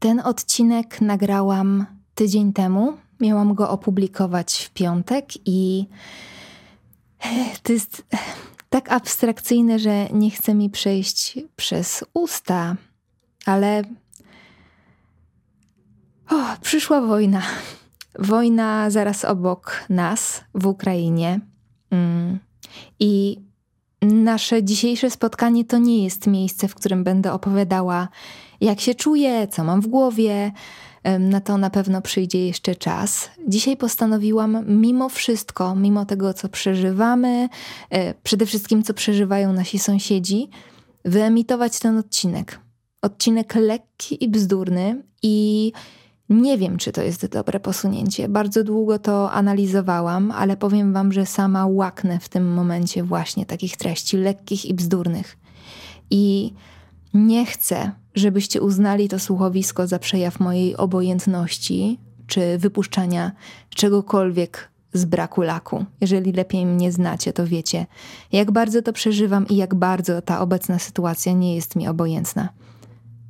Ten odcinek nagrałam tydzień temu. Miałam go opublikować w piątek i to jest tak abstrakcyjne, że nie chce mi przejść przez usta, ale o, przyszła wojna. Wojna zaraz obok nas w Ukrainie. Mm. I nasze dzisiejsze spotkanie to nie jest miejsce, w którym będę opowiadała, jak się czuję, co mam w głowie. Na to na pewno przyjdzie jeszcze czas. Dzisiaj postanowiłam, mimo wszystko, mimo tego, co przeżywamy, e, przede wszystkim, co przeżywają nasi sąsiedzi, wyemitować ten odcinek. Odcinek lekki i bzdurny, i nie wiem, czy to jest dobre posunięcie. Bardzo długo to analizowałam, ale powiem Wam, że sama łaknę w tym momencie właśnie takich treści lekkich i bzdurnych. I nie chcę, żebyście uznali to słuchowisko za przejaw mojej obojętności czy wypuszczania czegokolwiek z braku laku. Jeżeli lepiej mnie znacie, to wiecie, jak bardzo to przeżywam i jak bardzo ta obecna sytuacja nie jest mi obojętna.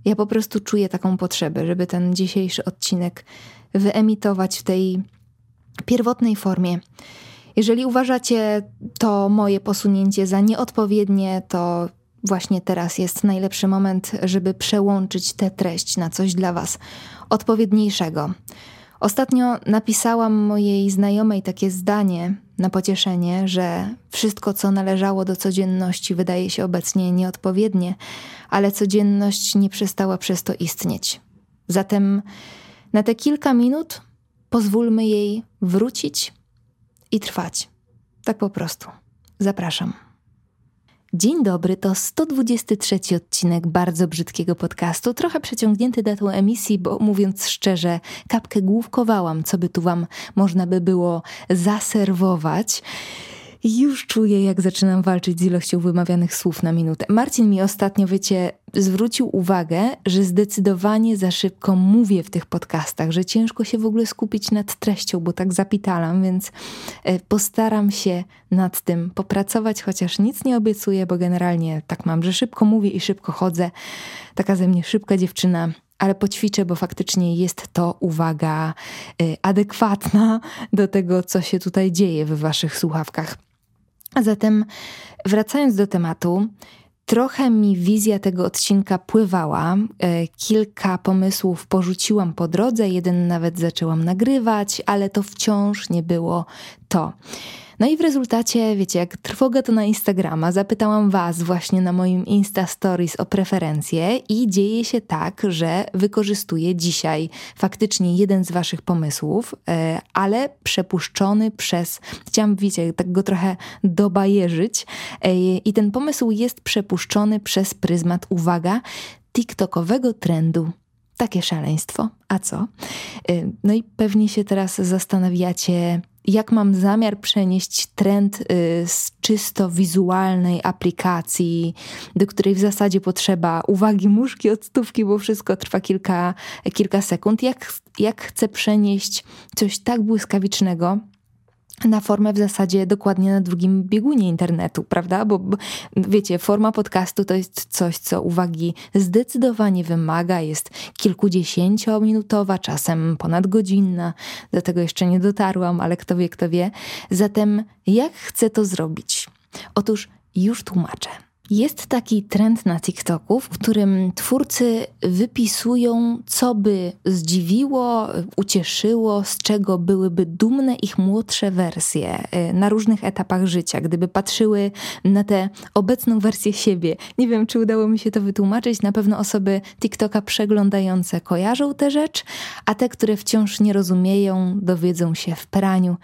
Ja po prostu czuję taką potrzebę, żeby ten dzisiejszy odcinek wyemitować w tej pierwotnej formie. Jeżeli uważacie to moje posunięcie za nieodpowiednie, to właśnie teraz jest najlepszy moment, żeby przełączyć tę treść na coś dla Was odpowiedniejszego. Ostatnio napisałam mojej znajomej takie zdanie na pocieszenie, że wszystko, co należało do codzienności, wydaje się obecnie nieodpowiednie, ale codzienność nie przestała przez to istnieć. Zatem na te kilka minut pozwólmy jej wrócić i trwać. Tak po prostu. Zapraszam. Dzień dobry, to 123 odcinek bardzo brzydkiego podcastu, trochę przeciągnięty datą emisji, bo mówiąc szczerze, kapkę główkowałam, co by tu wam można by było zaserwować. Już czuję, jak zaczynam walczyć z ilością wymawianych słów na minutę. Marcin mi ostatnio, wiecie, zwrócił uwagę, że zdecydowanie za szybko mówię w tych podcastach, że ciężko się w ogóle skupić nad treścią, bo tak zapitalam, więc e, postaram się nad tym popracować, chociaż nic nie obiecuję, bo generalnie tak mam, że szybko mówię i szybko chodzę. Taka ze mnie szybka dziewczyna ale poćwiczę, bo faktycznie jest to uwaga e, adekwatna do tego, co się tutaj dzieje w waszych słuchawkach. A zatem, wracając do tematu, trochę mi wizja tego odcinka pływała. E, kilka pomysłów porzuciłam po drodze, jeden nawet zaczęłam nagrywać, ale to wciąż nie było to. No i w rezultacie, wiecie, jak trwoga to na Instagrama, zapytałam Was właśnie na moim Insta Stories o preferencje i dzieje się tak, że wykorzystuję dzisiaj faktycznie jeden z Waszych pomysłów, e, ale przepuszczony przez, chciałam, wiecie, tak go trochę dobajerzyć e, i ten pomysł jest przepuszczony przez pryzmat, uwaga, TikTokowego trendu takie szaleństwo. A co? E, no i pewnie się teraz zastanawiacie, jak mam zamiar przenieść trend y, z czysto wizualnej aplikacji, do której w zasadzie potrzeba uwagi muszki od stówki, bo wszystko trwa kilka, kilka sekund, jak, jak chcę przenieść coś tak błyskawicznego, na formę w zasadzie dokładnie na drugim biegunie internetu, prawda? Bo, bo wiecie, forma podcastu to jest coś, co uwagi zdecydowanie wymaga, jest kilkudziesięciominutowa, czasem ponadgodzinna. Do tego jeszcze nie dotarłam, ale kto wie, kto wie. Zatem jak chcę to zrobić? Otóż już tłumaczę. Jest taki trend na TikToku, w którym twórcy wypisują, co by zdziwiło, ucieszyło, z czego byłyby dumne ich młodsze wersje y, na różnych etapach życia, gdyby patrzyły na tę obecną wersję siebie. Nie wiem, czy udało mi się to wytłumaczyć. Na pewno osoby TikToka przeglądające kojarzą tę rzecz, a te, które wciąż nie rozumieją, dowiedzą się w praniu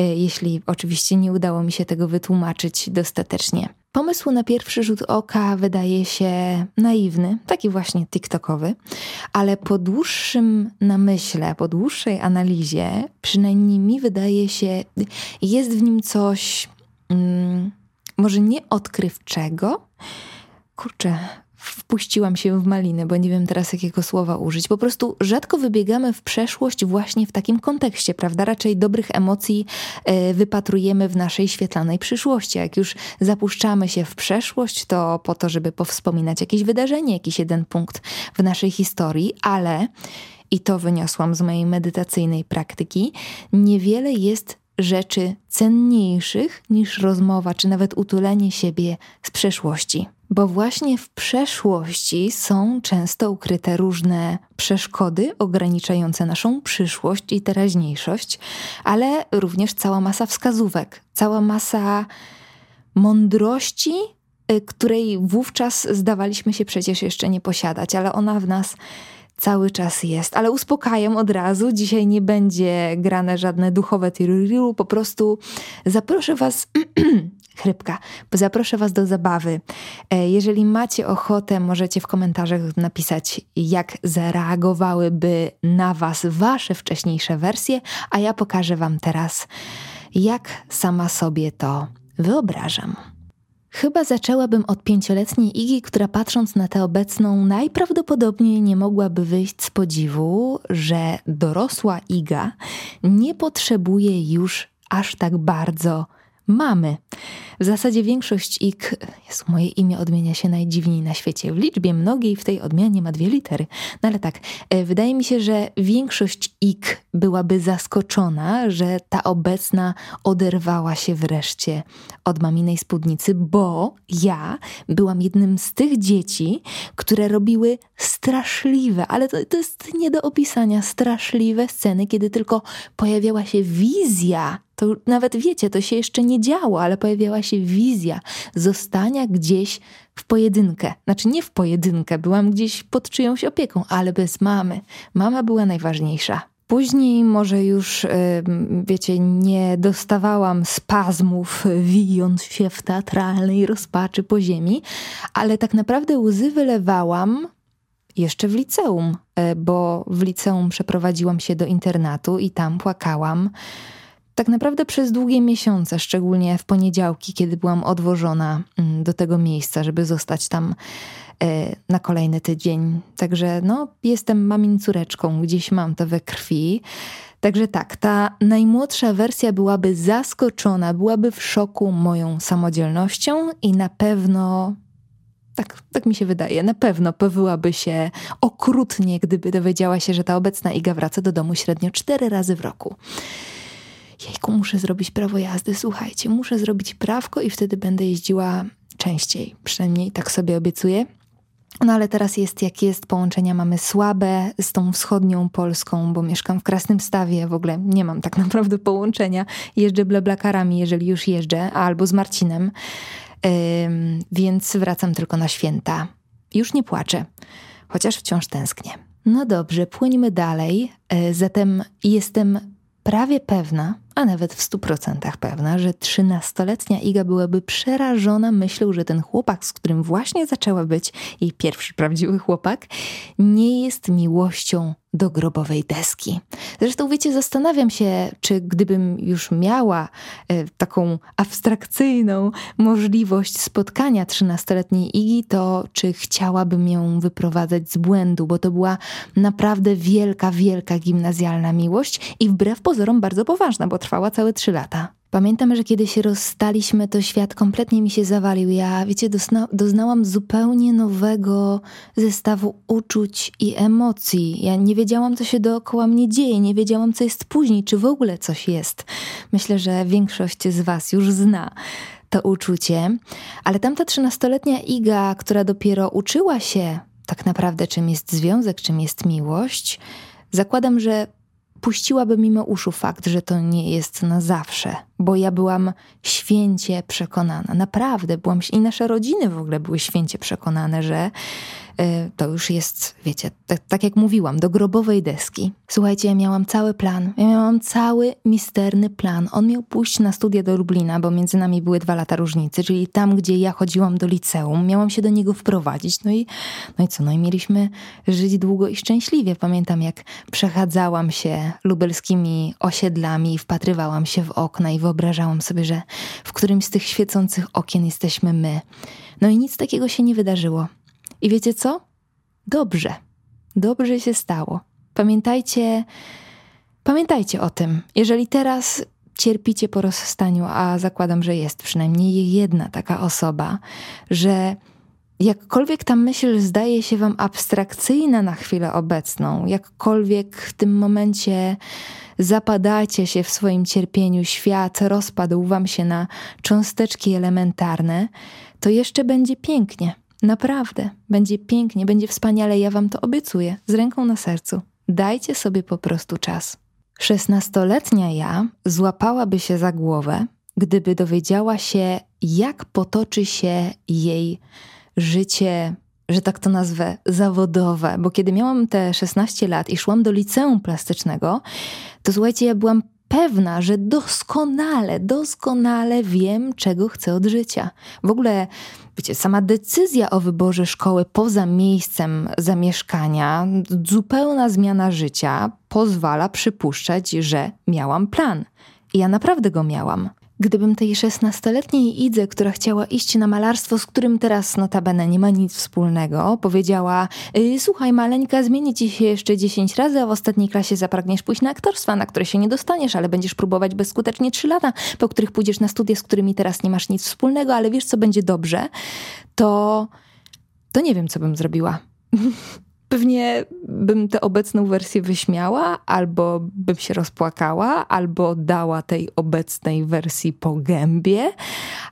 y, jeśli oczywiście nie udało mi się tego wytłumaczyć dostatecznie. Pomysł na pierwszy rzut oka wydaje się naiwny, taki właśnie TikTokowy, ale po dłuższym namyśle, po dłuższej analizie, przynajmniej mi wydaje się, jest w nim coś mm, może nie odkrywczego. Kurczę, wpuściłam się w maliny, bo nie wiem teraz jakiego słowa użyć. Po prostu rzadko wybiegamy w przeszłość właśnie w takim kontekście, prawda? Raczej dobrych emocji e, wypatrujemy w naszej świetlanej przyszłości. Jak już zapuszczamy się w przeszłość, to po to, żeby powspominać jakieś wydarzenie, jakiś jeden punkt w naszej historii, ale i to wyniosłam z mojej medytacyjnej praktyki, niewiele jest rzeczy cenniejszych niż rozmowa, czy nawet utulenie siebie z przeszłości. Bo właśnie w przeszłości są często ukryte różne przeszkody ograniczające naszą przyszłość i teraźniejszość, ale również cała masa wskazówek, cała masa mądrości, y, której wówczas zdawaliśmy się przecież jeszcze nie posiadać, ale ona w nas cały czas jest. Ale uspokajam od razu, dzisiaj nie będzie grane żadne duchowe tiruriru, po prostu zaproszę Was chrypka. Zaproszę Was do zabawy. E, jeżeli macie ochotę, możecie w komentarzach napisać, jak zareagowałyby na Was Wasze wcześniejsze wersje, a ja pokażę Wam teraz, jak sama sobie to wyobrażam. Chyba zaczęłabym od pięcioletniej Igi, która patrząc na tę obecną, najprawdopodobniej nie mogłaby wyjść z podziwu, że dorosła Iga nie potrzebuje już aż tak bardzo mamy. W zasadzie większość ik, jest moje imię odmienia się najdziwniej na świecie. W liczbie mnogiej w tej odmianie ma dwie litery. No ale tak, e, wydaje mi się, że większość ik byłaby zaskoczona, że ta obecna oderwała się wreszcie od maminej spódnicy, bo ja byłam jednym z tych dzieci, które robiły straszliwe, ale to, to jest nie do opisania, straszliwe sceny, kiedy tylko pojawiała się wizja to nawet wiecie, to się jeszcze nie działo, ale pojawiała się wizja zostania gdzieś w pojedynkę. Znaczy nie w pojedynkę, byłam gdzieś pod czyjąś opieką, ale bez mamy. Mama była najważniejsza. Później może już, wiecie, nie dostawałam spazmów, wijąc się w teatralnej rozpaczy po ziemi, ale tak naprawdę łzy wylewałam jeszcze w liceum, e, bo w liceum przeprowadziłam się do internatu i tam płakałam tak naprawdę przez długie miesiące, szczególnie w poniedziałki, kiedy byłam odwożona mm, do tego miejsca, żeby zostać tam e, na kolejny tydzień. Także no, jestem mamin córeczką, gdzieś mam to we krwi. Także tak, ta najmłodsza wersja byłaby zaskoczona, byłaby w szoku moją samodzielnością i na pewno tak, tak mi się wydaje. Na pewno powyłaby się okrutnie, gdyby dowiedziała się, że ta obecna Iga wraca do domu średnio cztery razy w roku jejku, muszę zrobić prawo jazdy, słuchajcie, muszę zrobić prawko i wtedy będę jeździła częściej. Przynajmniej tak sobie obiecuję. No ale teraz jest jak jest, połączenia mamy słabe z tą wschodnią Polską, bo mieszkam w Krasnym Stawie, w ogóle nie mam tak naprawdę połączenia. Jeżdżę blablakarami, jeżeli już jeżdżę, albo z Marcinem, więc wracam tylko na święta. Już nie płaczę, chociaż wciąż tęsknię. No dobrze, płyńmy dalej. Yy, zatem jestem prawie pewna, a nawet w stu procentach pewna, że trzynastoletnia Iga byłaby przerażona myślą, że ten chłopak, z którym właśnie zaczęła być jej pierwszy prawdziwy chłopak, nie jest miłością do grobowej deski. Zresztą wiecie, zastanawiam się, czy gdybym już miała e, taką abstrakcyjną możliwość spotkania trzynastoletniej Igi, to czy chciałabym ją wyprowadzać z błędu, bo to była naprawdę wielka, wielka gimnazjalna miłość i wbrew pozorom bardzo poważna, bo trwała całe trzy lata. Pamiętam, że kiedy się rozstaliśmy, to świat kompletnie mi się zawalił. Ja, wiecie, dozna doznałam zupełnie nowego zestawu uczuć i emocji. Ja nie wiedziałam, co się dookoła mnie dzieje, nie wiedziałam, co jest później, czy w ogóle coś jest. Myślę, że większość z Was już zna to uczucie. Ale tamta trzynastoletnia Iga, która dopiero uczyła się tak naprawdę, czym jest związek, czym jest miłość, zakładam, że puściłaby mimo uszu fakt, że to nie jest na zawsze, bo ja byłam święcie przekonana, naprawdę byłam i nasze rodziny w ogóle były święcie przekonane, że to już jest, wiecie, tak, tak, jak mówiłam, do grobowej deski. Słuchajcie, ja miałam cały plan, ja miałam cały misterny plan. On miał pójść na studia do Lublina, bo między nami były dwa lata różnicy, czyli tam, gdzie ja chodziłam do liceum, miałam się do niego wprowadzić. No i, no i co, no i mieliśmy żyć długo i szczęśliwie. Pamiętam, jak przechadzałam się lubelskimi osiedlami, wpatrywałam się w okna i wyobrażałam sobie, że w którymś z tych świecących okien jesteśmy my. No i nic takiego się nie wydarzyło. I wiecie co? Dobrze. Dobrze się stało. Pamiętajcie, pamiętajcie o tym. Jeżeli teraz cierpicie po rozstaniu, a zakładam, że jest przynajmniej jedna taka osoba, że jakkolwiek ta myśl zdaje się wam abstrakcyjna na chwilę obecną, jakkolwiek w tym momencie zapadacie się w swoim cierpieniu, świat rozpadł wam się na cząsteczki elementarne, to jeszcze będzie pięknie. Naprawdę, będzie pięknie, będzie wspaniale, ja wam to obiecuję, z ręką na sercu. Dajcie sobie po prostu czas. Szesnastoletnia ja złapałaby się za głowę, gdyby dowiedziała się, jak potoczy się jej życie, że tak to nazwę, zawodowe. Bo kiedy miałam te 16 lat i szłam do liceum plastycznego, to słuchajcie, ja byłam pewna, że doskonale, doskonale wiem, czego chcę od życia. W ogóle, wiecie, sama decyzja o wyborze szkoły poza miejscem zamieszkania, zupełna zmiana życia pozwala przypuszczać, że miałam plan. I ja naprawdę go miałam. Gdybym tej szesnastoletniej Idze, która chciała iść na malarstwo, z którym teraz notabene nie ma nic wspólnego, powiedziała y, słuchaj maleńka, zmieni ci się jeszcze dziesięć razy, a w ostatniej klasie zapragniesz pójść na aktorstwa, na które się nie dostaniesz, ale będziesz próbować bezskutecznie trzy lata, po których pójdziesz na studia, z którymi teraz nie masz nic wspólnego, ale wiesz, co będzie dobrze, to... to nie wiem, co bym zrobiła. pewnie bym tę obecną wersję wyśmiała, albo bym się rozpłakała, albo dała tej obecnej wersji po gębie,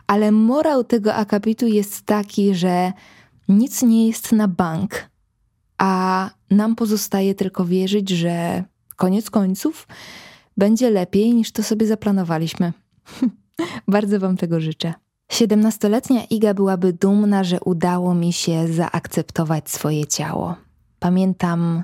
ale morał tego akapitu jest taki, że nic nie jest na bank, a nam pozostaje tylko wierzyć, że koniec końców będzie lepiej niż to sobie zaplanowaliśmy. Bardzo Wam tego życzę. Siedemnastoletnia Iga byłaby dumna, że udało mi się zaakceptować swoje ciało. Pamiętam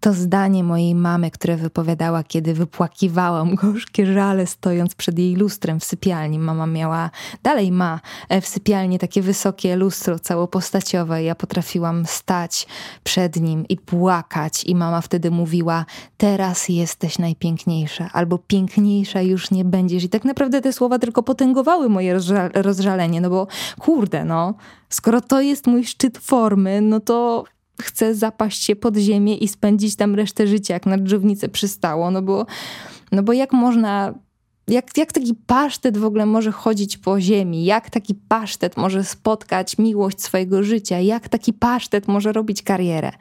to zdanie mojej mamy, które wypowiadała, kiedy wypłakiwałam gorzkie żale, stojąc przed jej lustrem w sypialni. Mama miała, dalej ma e, w sypialni takie wysokie lustro całopostaciowe. Ja potrafiłam stać przed nim i płakać, i mama wtedy mówiła: Teraz jesteś najpiękniejsza, albo piękniejsza już nie będziesz. I tak naprawdę te słowa tylko potęgowały moje rozżalenie, no bo kurde, no, skoro to jest mój szczyt formy, no to chce zapaść się pod ziemię i spędzić tam resztę życia, jak na drzewnicę przystało, no bo, no bo jak można jak, jak taki pasztet w ogóle może chodzić po ziemi? Jak taki pasztet może spotkać miłość swojego życia? Jak taki pasztet może robić karierę?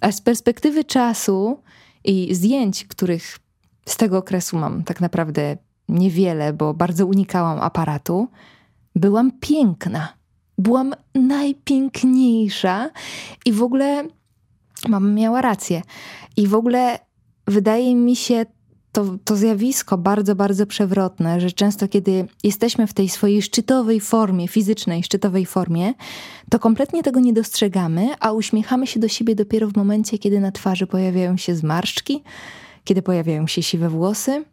A z perspektywy czasu i zdjęć, których z tego okresu mam tak naprawdę niewiele, bo bardzo unikałam aparatu, byłam piękna byłam najpiękniejsza i w ogóle mama miała rację. I w ogóle wydaje mi się to, to zjawisko bardzo, bardzo przewrotne, że często kiedy jesteśmy w tej swojej szczytowej formie, fizycznej szczytowej formie, to kompletnie tego nie dostrzegamy, a uśmiechamy się do siebie dopiero w momencie, kiedy na twarzy pojawiają się zmarszczki, kiedy pojawiają się siwe włosy,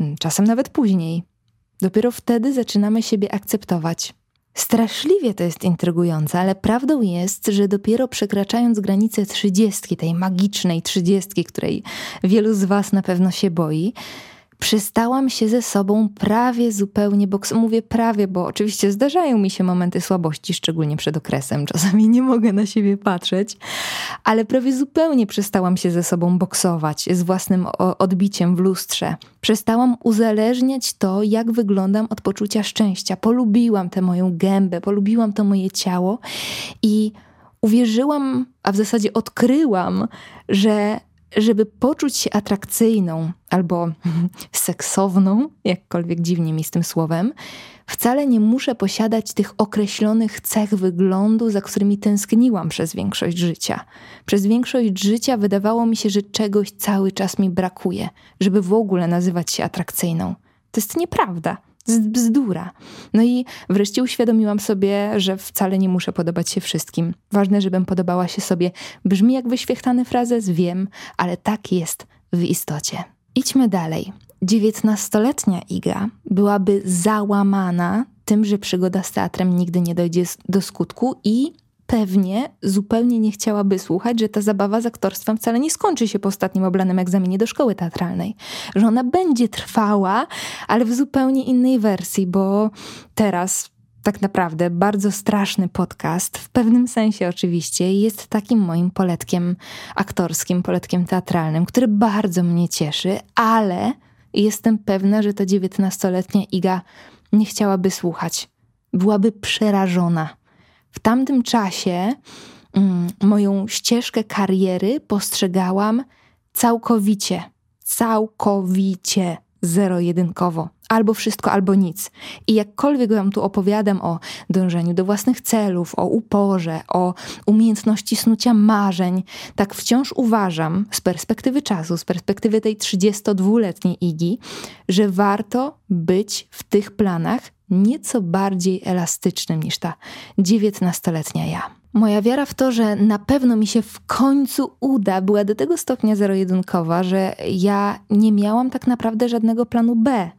mm, czasem nawet później. Dopiero wtedy zaczynamy siebie akceptować. Straszliwie to jest intrygujące, ale prawdą jest, że dopiero przekraczając granicę trzydziestki, tej magicznej trzydziestki, której wielu z Was na pewno się boi, przestałam się ze sobą prawie zupełnie, bo mówię prawie, bo oczywiście zdarzają mi się momenty słabości, szczególnie przed okresem. Czasami nie mogę na siebie patrzeć, ale prawie zupełnie przestałam się ze sobą boksować, z własnym odbiciem w lustrze. Przestałam uzależniać to, jak wyglądam od poczucia szczęścia. Polubiłam tę moją gębę, polubiłam to moje ciało i uwierzyłam, a w zasadzie odkryłam, że żeby poczuć się atrakcyjną albo seksowną, jakkolwiek dziwnie mi z tym słowem, wcale nie muszę posiadać tych określonych cech wyglądu, za którymi tęskniłam przez większość życia. Przez większość życia wydawało mi się, że czegoś cały czas mi brakuje, żeby w ogóle nazywać się atrakcyjną. To jest nieprawda bzdura. No i wreszcie uświadomiłam sobie, że wcale nie muszę podobać się wszystkim. Ważne, żebym podobała się sobie. Brzmi jak wyświechtany frazes, wiem, ale tak jest w istocie. Idźmy dalej. Dziewiętnastoletnia Iga byłaby załamana tym, że przygoda z teatrem nigdy nie dojdzie do skutku i pewnie zupełnie nie chciałaby słuchać, że ta zabawa z aktorstwem wcale nie skończy się po ostatnim oblanym egzaminie do szkoły teatralnej. Że ona będzie trwała, ale w zupełnie innej wersji, bo teraz tak naprawdę bardzo straszny podcast, w pewnym sensie oczywiście, jest takim moim poletkiem aktorskim, poletkiem teatralnym, który bardzo mnie cieszy, ale jestem pewna, że ta dziewiętnastoletnia Iga nie chciałaby słuchać. Byłaby przerażona. W tamtym czasie mm, moją ścieżkę kariery postrzegałam całkowicie, całkowicie zero-jedynkowo. Albo wszystko, albo nic. I jakkolwiek wam tu opowiadam o dążeniu do własnych celów, o uporze, o umiejętności snucia marzeń, tak wciąż uważam z perspektywy czasu, z perspektywy tej 32-letniej Igi, że warto być w tych planach nieco bardziej elastycznym niż ta 19-letnia ja. Moja wiara w to, że na pewno mi się w końcu uda, była do tego stopnia zero-jedynkowa, że ja nie miałam tak naprawdę żadnego planu B.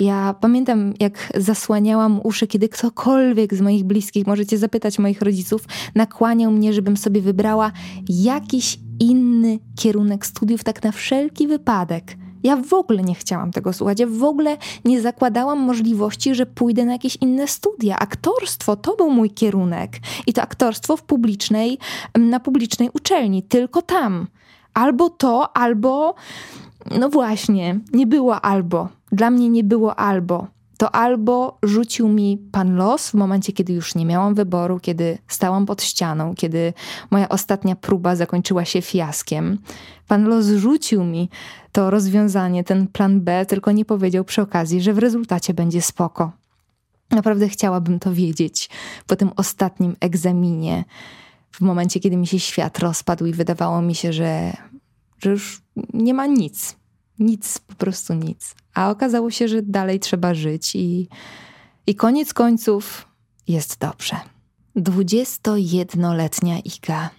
Ja pamiętam, jak zasłaniałam uszy, kiedy ktokolwiek z moich bliskich, możecie zapytać moich rodziców, nakłaniał mnie, żebym sobie wybrała jakiś inny kierunek studiów, tak na wszelki wypadek. Ja w ogóle nie chciałam tego słuchać. Ja w ogóle nie zakładałam możliwości, że pójdę na jakieś inne studia. Aktorstwo to był mój kierunek. I to aktorstwo w publicznej, na publicznej uczelni, tylko tam. Albo to, albo. No właśnie, nie było albo. Dla mnie nie było albo to albo rzucił mi pan los w momencie, kiedy już nie miałam wyboru, kiedy stałam pod ścianą, kiedy moja ostatnia próba zakończyła się fiaskiem. Pan los rzucił mi to rozwiązanie, ten plan B, tylko nie powiedział przy okazji, że w rezultacie będzie spoko. Naprawdę chciałabym to wiedzieć po tym ostatnim egzaminie, w momencie, kiedy mi się świat rozpadł i wydawało mi się, że, że już nie ma nic. Nic, po prostu nic. A okazało się, że dalej trzeba żyć i, i koniec końców jest dobrze. 21-letnia Iga.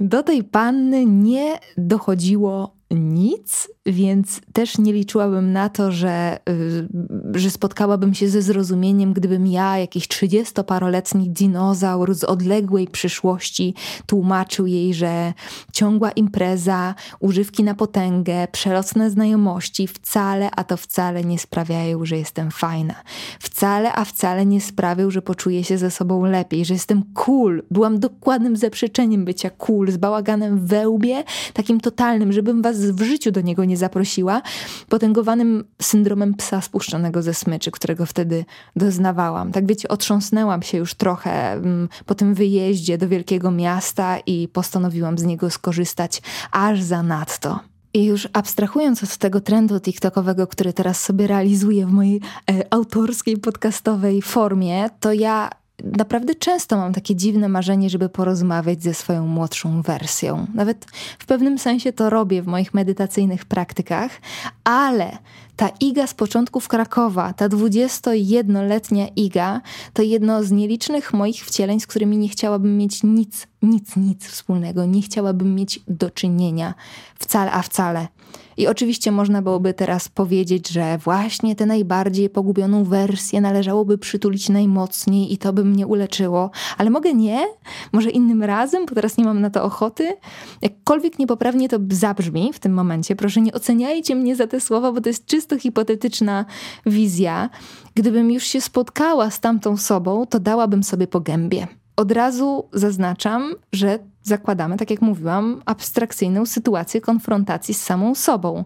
Do tej panny nie dochodziło nic, więc też nie liczyłabym na to, że, y, że spotkałabym się ze zrozumieniem, gdybym ja, jakiś trzydziestoparoletni dinozaur z odległej przyszłości, tłumaczył jej, że ciągła impreza, używki na potęgę, przelotne znajomości wcale, a to wcale nie sprawiają, że jestem fajna. Wcale, a wcale nie sprawią, że poczuję się ze sobą lepiej, że jestem cool. Byłam dokładnym zaprzeczeniem bycia cool, z bałaganem we łbie, takim totalnym, żebym was w życiu do niego nie zaprosiła, potęgowanym syndromem psa spuszczonego ze smyczy, którego wtedy doznawałam. Tak wiecie, otrząsnęłam się już trochę mm, po tym wyjeździe do wielkiego miasta i postanowiłam z niego skorzystać aż za nadto. I już abstrahując od tego trendu TikTokowego, który teraz sobie realizuję w mojej e, autorskiej, podcastowej formie, to ja naprawdę często mam takie dziwne marzenie, żeby porozmawiać ze swoją młodszą wersją. Nawet w pewnym sensie to robię w moich medytacyjnych praktykach, ale ta Iga z początków Krakowa, ta 21-letnia Iga, to jedno z nielicznych moich wcieleń, z którymi nie chciałabym mieć nic, nic, nic wspólnego. Nie chciałabym mieć do czynienia wcale, a wcale. I oczywiście można byłoby teraz powiedzieć, że właśnie tę najbardziej pogubioną wersję należałoby przytulić najmocniej i to by mnie uleczyło. Ale mogę nie? Może innym razem, bo teraz nie mam na to ochoty? Jakkolwiek niepoprawnie to zabrzmi w tym momencie, proszę nie oceniajcie mnie za te słowa, bo to jest czysto hipotetyczna wizja. Gdybym już się spotkała z tamtą sobą, to dałabym sobie po gębie. Od razu zaznaczam, że zakładamy, tak jak mówiłam, abstrakcyjną sytuację konfrontacji z samą sobą.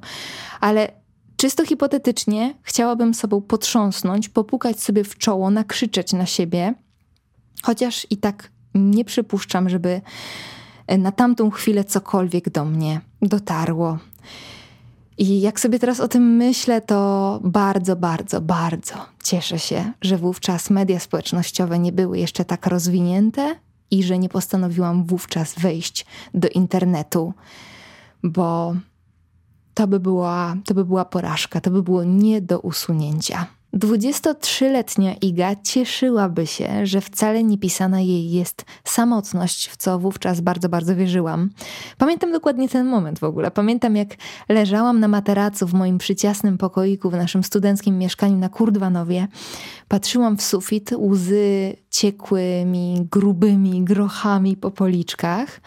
Ale czysto hipotetycznie chciałabym sobą potrząsnąć, popukać sobie w czoło, nakrzyczeć na siebie, chociaż i tak nie przypuszczam, żeby na tamtą chwilę cokolwiek do mnie dotarło. I jak sobie teraz o tym myślę, to bardzo, bardzo, bardzo cieszę się, że wówczas media społecznościowe nie były jeszcze tak rozwinięte i że nie postanowiłam wówczas wejść do internetu, bo to by była, to by była porażka, to by było nie do usunięcia. 23-letnia Iga cieszyłaby się, że wcale nie pisana jej jest samotność, w co wówczas bardzo, bardzo wierzyłam. Pamiętam dokładnie ten moment w ogóle. Pamiętam, jak leżałam na materacu w moim przyciasnym pokoiku w naszym studenckim mieszkaniu na Kurdwanowie. Patrzyłam w sufit, łzy ciekły mi grubymi grochami po policzkach,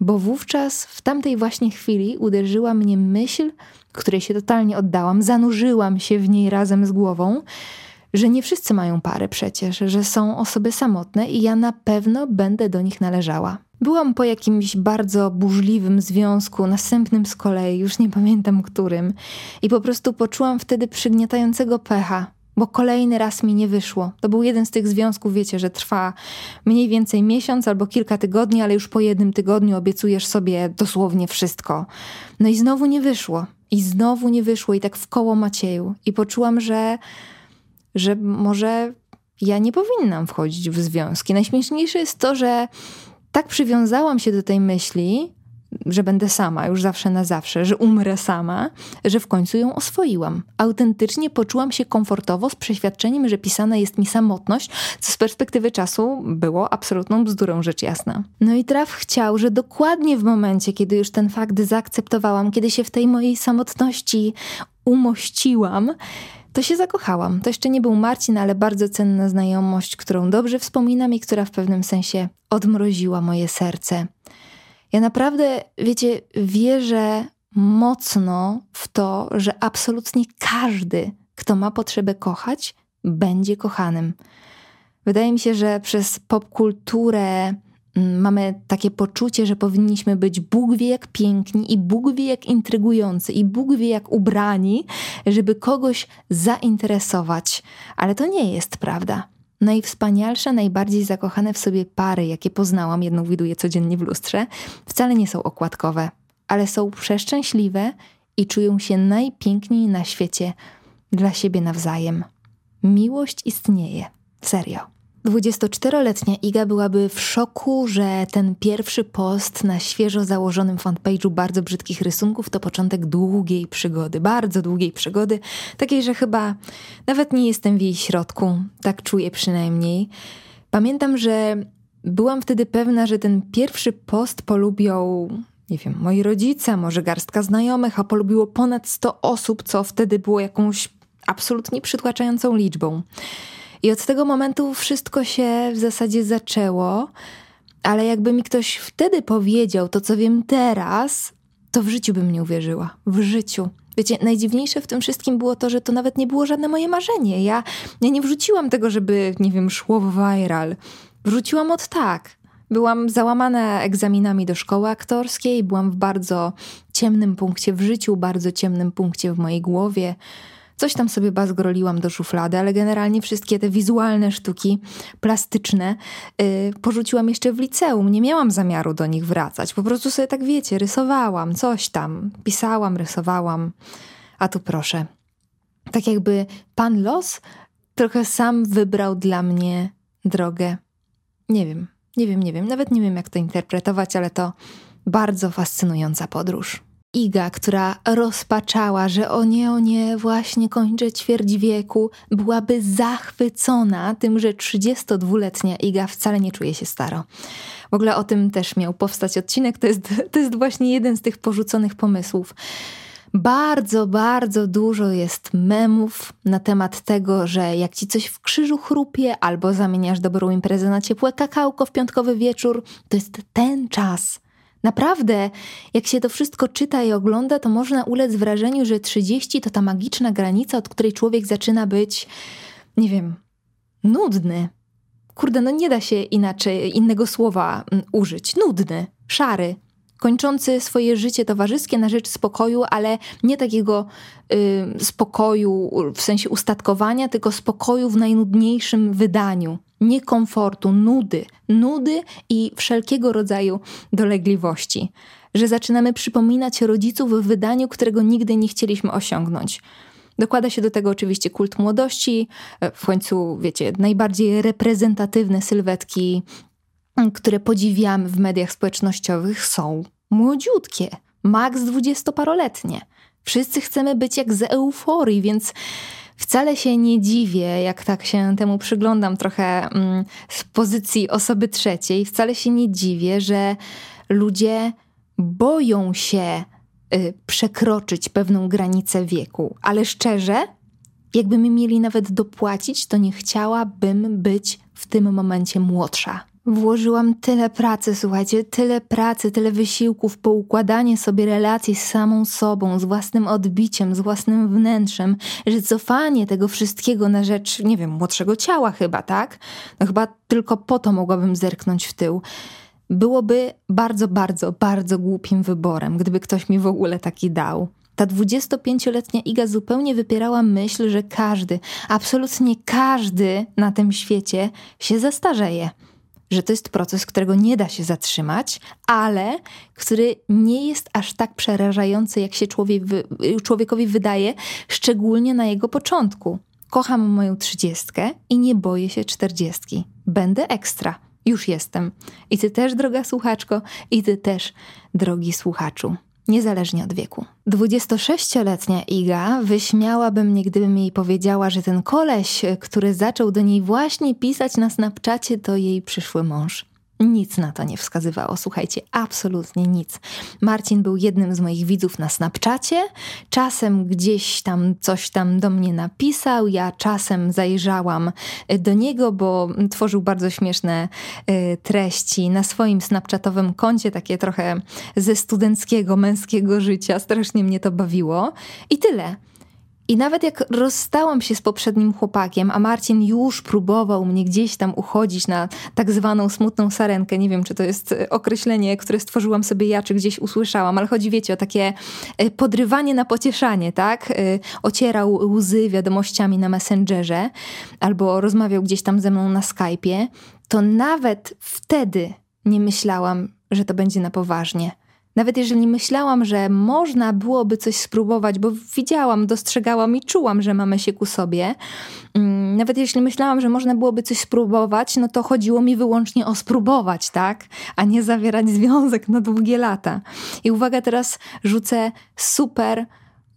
bo wówczas w tamtej właśnie chwili uderzyła mnie myśl, której się totalnie oddałam, zanurzyłam się w niej razem z głową, że nie wszyscy mają parę przecież, że są osoby samotne i ja na pewno będę do nich należała. Byłam po jakimś bardzo burzliwym związku, następnym z kolei, już nie pamiętam którym, i po prostu poczułam wtedy przygniatającego pecha, bo kolejny raz mi nie wyszło. To był jeden z tych związków, wiecie, że trwa mniej więcej miesiąc albo kilka tygodni, ale już po jednym tygodniu obiecujesz sobie dosłownie wszystko. No i znowu nie wyszło. I znowu nie wyszło, i tak w koło Macieju. I poczułam, że, że może ja nie powinnam wchodzić w związki. Najśmieszniejsze jest to, że tak przywiązałam się do tej myśli, że będę sama już zawsze na zawsze, że umrę sama, że w końcu ją oswoiłam. Autentycznie poczułam się komfortowo z przeświadczeniem, że pisana jest mi samotność, co z perspektywy czasu było absolutną bzdurą, rzecz jasna. No i traf chciał, że dokładnie w momencie, kiedy już ten fakt zaakceptowałam, kiedy się w tej mojej samotności umościłam, to się zakochałam. To jeszcze nie był Marcin, ale bardzo cenna znajomość, którą dobrze wspominam i która w pewnym sensie odmroziła moje serce. Ja naprawdę, wiecie, wierzę mocno w to, że absolutnie każdy, kto ma potrzebę kochać, będzie kochanym. Wydaje mi się, że przez popkulturę mm, mamy takie poczucie, że powinniśmy być Bóg wie jak piękni i Bóg wie jak intrygujący i Bóg wie jak ubrani, żeby kogoś zainteresować. Ale to nie jest prawda. Najwspanialsze, najbardziej zakochane w sobie pary, jakie poznałam, jedną widuję codziennie w lustrze, wcale nie są okładkowe, ale są przeszczęśliwe i czują się najpiękniej na świecie dla siebie nawzajem. Miłość istnieje. Serio. 24-letnia Iga byłaby w szoku, że ten pierwszy post na świeżo założonym fanpage'u bardzo brzydkich rysunków to początek długiej przygody, bardzo długiej przygody, takiej, że chyba nawet nie jestem w jej środku, tak czuję przynajmniej. Pamiętam, że byłam wtedy pewna, że ten pierwszy post polubią nie wiem, moi rodzice, może garstka znajomych, a polubiło ponad 100 osób, co wtedy było jakąś absolutnie przytłaczającą liczbą. I od tego momentu wszystko się w zasadzie zaczęło, ale jakby mi ktoś wtedy powiedział to, co wiem teraz, to w życiu bym nie uwierzyła. W życiu. Wiecie, najdziwniejsze w tym wszystkim było to, że to nawet nie było żadne moje marzenie. Ja, ja nie wrzuciłam tego, żeby, nie wiem, szło viral. Wrzuciłam od tak. Byłam załamana egzaminami do szkoły aktorskiej, byłam w bardzo ciemnym punkcie w życiu, bardzo ciemnym punkcie w mojej głowie. Coś tam sobie bazgroliłam do szuflady, ale generalnie wszystkie te wizualne sztuki plastyczne yy, porzuciłam jeszcze w liceum. Nie miałam zamiaru do nich wracać. Po prostu sobie tak wiecie, rysowałam coś tam, pisałam, rysowałam. A tu proszę. Tak jakby pan los trochę sam wybrał dla mnie drogę. Nie wiem, nie wiem, nie wiem. Nawet nie wiem, jak to interpretować, ale to bardzo fascynująca podróż. Iga, która rozpaczała, że o nie, o nie, właśnie kończę ćwierć wieku, byłaby zachwycona tym, że 32-letnia Iga wcale nie czuje się staro. W ogóle o tym też miał powstać odcinek, to jest, to jest właśnie jeden z tych porzuconych pomysłów. Bardzo, bardzo dużo jest memów na temat tego, że jak ci coś w krzyżu chrupie albo zamieniasz dobrą imprezę na ciepłe kakałko w piątkowy wieczór, to jest ten czas – Naprawdę, jak się to wszystko czyta i ogląda, to można ulec wrażeniu, że 30 to ta magiczna granica, od której człowiek zaczyna być, nie wiem, nudny. Kurde, no nie da się inaczej innego słowa mm, użyć. Nudny, szary, kończący swoje życie towarzyskie na rzecz spokoju, ale nie takiego y, spokoju w sensie ustatkowania, tylko spokoju w najnudniejszym wydaniu niekomfortu, nudy, nudy i wszelkiego rodzaju dolegliwości, że zaczynamy przypominać rodziców w wydaniu, którego nigdy nie chcieliśmy osiągnąć. Dokłada się do tego oczywiście kult młodości, w końcu, wiecie, najbardziej reprezentatywne sylwetki, które podziwiamy w mediach społecznościowych, są młodziutkie, maks dwudziestoparoletnie. Wszyscy chcemy być jak z euforii, więc Wcale się nie dziwię, jak tak się temu przyglądam trochę mm, z pozycji osoby trzeciej, wcale się nie dziwię, że ludzie boją się y, przekroczyć pewną granicę wieku. Ale szczerze, jakby mi mieli nawet dopłacić, to nie chciałabym być w tym momencie młodsza. Włożyłam tyle pracy, słuchajcie, tyle pracy, tyle wysiłków, poukładanie sobie relacji z samą sobą, z własnym odbiciem, z własnym wnętrzem, że cofanie tego wszystkiego na rzecz, nie wiem, młodszego ciała chyba, tak? No chyba tylko po to mogłabym zerknąć w tył. Byłoby bardzo, bardzo, bardzo głupim wyborem, gdyby ktoś mi w ogóle taki dał. Ta 25-letnia Iga zupełnie wypierała myśl, że każdy, absolutnie każdy na tym świecie się zastarzeje że to jest proces, którego nie da się zatrzymać, ale który nie jest aż tak przerażający, jak się człowiek, człowiekowi wydaje, szczególnie na jego początku. Kocham moją trzydziestkę i nie boję się czterdziestki. Będę ekstra. Już jestem. I ty też, droga słuchaczko, i ty też, drogi słuchaczu niezależnie od wieku. 26-letnia Iga wyśmiałaby mnie, gdybym jej powiedziała, że ten koleś, który zaczął do niej właśnie pisać na Snapchacie, to jej przyszły mąż. Nic na to nie wskazywało, słuchajcie, absolutnie nic. Marcin był jednym z moich widzów na Snapchacie, czasem gdzieś tam coś tam do mnie napisał, ja czasem zajrzałam do niego, bo tworzył bardzo śmieszne y, treści na swoim Snapchatowym koncie, takie trochę ze studenckiego, męskiego życia, strasznie mnie to bawiło. I tyle. I nawet jak rozstałam się z poprzednim chłopakiem, a Marcin już próbował mnie gdzieś tam uchodzić na tak zwaną smutną sarenkę, nie wiem, czy to jest e, określenie, które stworzyłam sobie ja, czy gdzieś usłyszałam, ale chodzi, wiecie, o takie e, podrywanie na pocieszanie, tak? E, ocierał łzy wiadomościami na Messengerze albo rozmawiał gdzieś tam ze mną na Skype'ie, to nawet wtedy nie myślałam, że to będzie na poważnie nawet jeżeli myślałam, że można byłoby coś spróbować, bo widziałam, dostrzegałam i czułam, że mamy się ku sobie, mm, nawet jeśli myślałam, że można byłoby coś spróbować, no to chodziło mi wyłącznie o spróbować, tak? A nie zawierać związek na długie lata. I uwaga, teraz rzucę super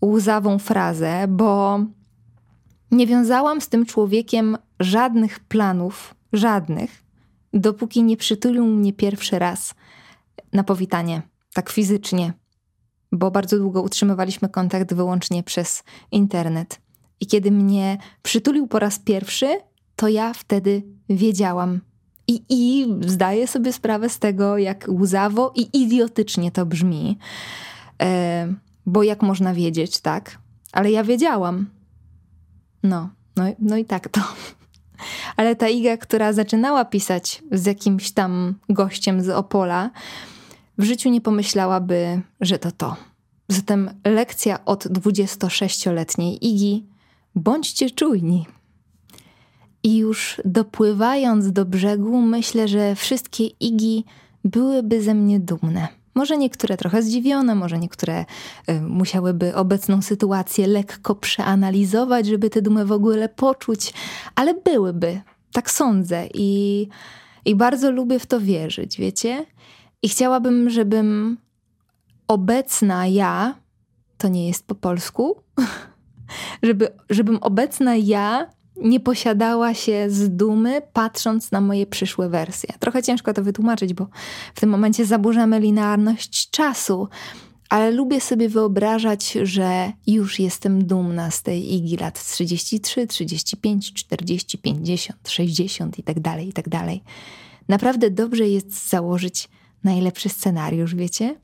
łzawą frazę, bo nie wiązałam z tym człowiekiem żadnych planów, żadnych, dopóki nie przytulił mnie pierwszy raz na powitanie tak fizycznie, bo bardzo długo utrzymywaliśmy kontakt wyłącznie przez internet. I kiedy mnie przytulił po raz pierwszy, to ja wtedy wiedziałam. I, I zdaję sobie sprawę z tego, jak łzawo i idiotycznie to brzmi. E, bo jak można wiedzieć, tak? Ale ja wiedziałam. No, no, no i tak to. Ale ta Iga, która zaczynała pisać z jakimś tam gościem z Opola, w życiu nie pomyślałaby, że to to. Zatem lekcja od 26-letniej Igi: bądźcie czujni. I już dopływając do brzegu, myślę, że wszystkie Igi byłyby ze mnie dumne. Może niektóre trochę zdziwione, może niektóre y, musiałyby obecną sytuację lekko przeanalizować, żeby tę dumę w ogóle poczuć, ale byłyby, tak sądzę i, i bardzo lubię w to wierzyć, wiecie? I chciałabym, żebym obecna ja, to nie jest po polsku, żeby, żebym obecna ja nie posiadała się z dumy, patrząc na moje przyszłe wersje. Trochę ciężko to wytłumaczyć, bo w tym momencie zaburzamy linearność czasu, ale lubię sobie wyobrażać, że już jestem dumna z tej Igi lat 33, 35, 40, 50, 60 i tak dalej, i tak dalej. Naprawdę dobrze jest założyć najlepszy scenariusz, wiecie?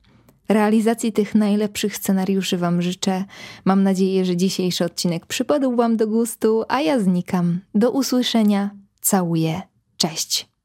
Realizacji tych najlepszych scenariuszy Wam życzę. Mam nadzieję, że dzisiejszy odcinek przypadł Wam do gustu, a ja znikam. Do usłyszenia. Całuję. Cześć.